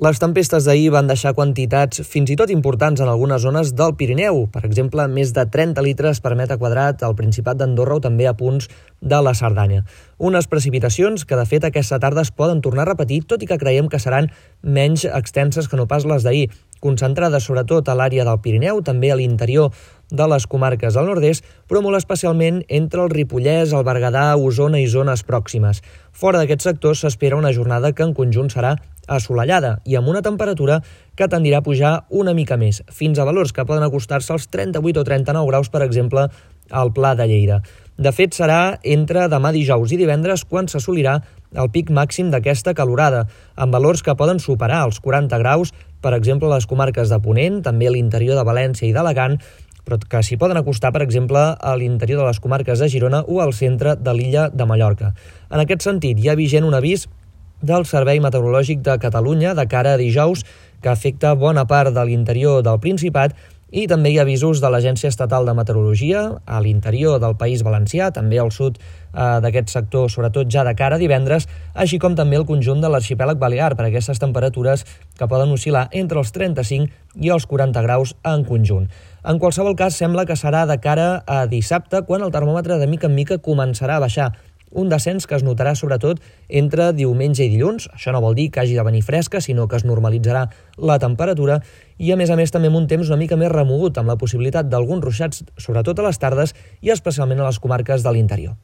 Les tempestes d'ahir van deixar quantitats fins i tot importants en algunes zones del Pirineu. Per exemple, més de 30 litres per metre quadrat al Principat d'Andorra o també a punts de la Cerdanya. Unes precipitacions que, de fet, aquesta tarda es poden tornar a repetir, tot i que creiem que seran menys extenses que no pas les d'ahir, concentrades sobretot a l'àrea del Pirineu, també a l'interior de les comarques del nord-est, però molt especialment entre el Ripollès, el Berguedà, Osona i zones pròximes. Fora d'aquests sectors s'espera una jornada que en conjunt serà assolellada i amb una temperatura que tendirà a pujar una mica més, fins a valors que poden acostar-se als 38 o 39 graus, per exemple, al Pla de Lleida. De fet, serà entre demà dijous i divendres quan s'assolirà el pic màxim d'aquesta calorada, amb valors que poden superar els 40 graus, per exemple, a les comarques de Ponent, també a l'interior de València i d'Alacant, però que s'hi poden acostar, per exemple, a l'interior de les comarques de Girona o al centre de l'illa de Mallorca. En aquest sentit, hi ha vigent un avís del Servei Meteorològic de Catalunya de cara a dijous que afecta bona part de l'interior del Principat i també hi ha avisos de l'Agència Estatal de Meteorologia a l'interior del País Valencià, també al sud eh, d'aquest sector, sobretot ja de cara a divendres, així com també el conjunt de l'arxipèlag balear per aquestes temperatures que poden oscil·lar entre els 35 i els 40 graus en conjunt. En qualsevol cas, sembla que serà de cara a dissabte, quan el termòmetre de mica en mica començarà a baixar un descens que es notarà sobretot entre diumenge i dilluns. Això no vol dir que hagi de venir fresca, sinó que es normalitzarà la temperatura i, a més a més, també amb un temps una mica més remogut, amb la possibilitat d'alguns ruixats, sobretot a les tardes i especialment a les comarques de l'interior.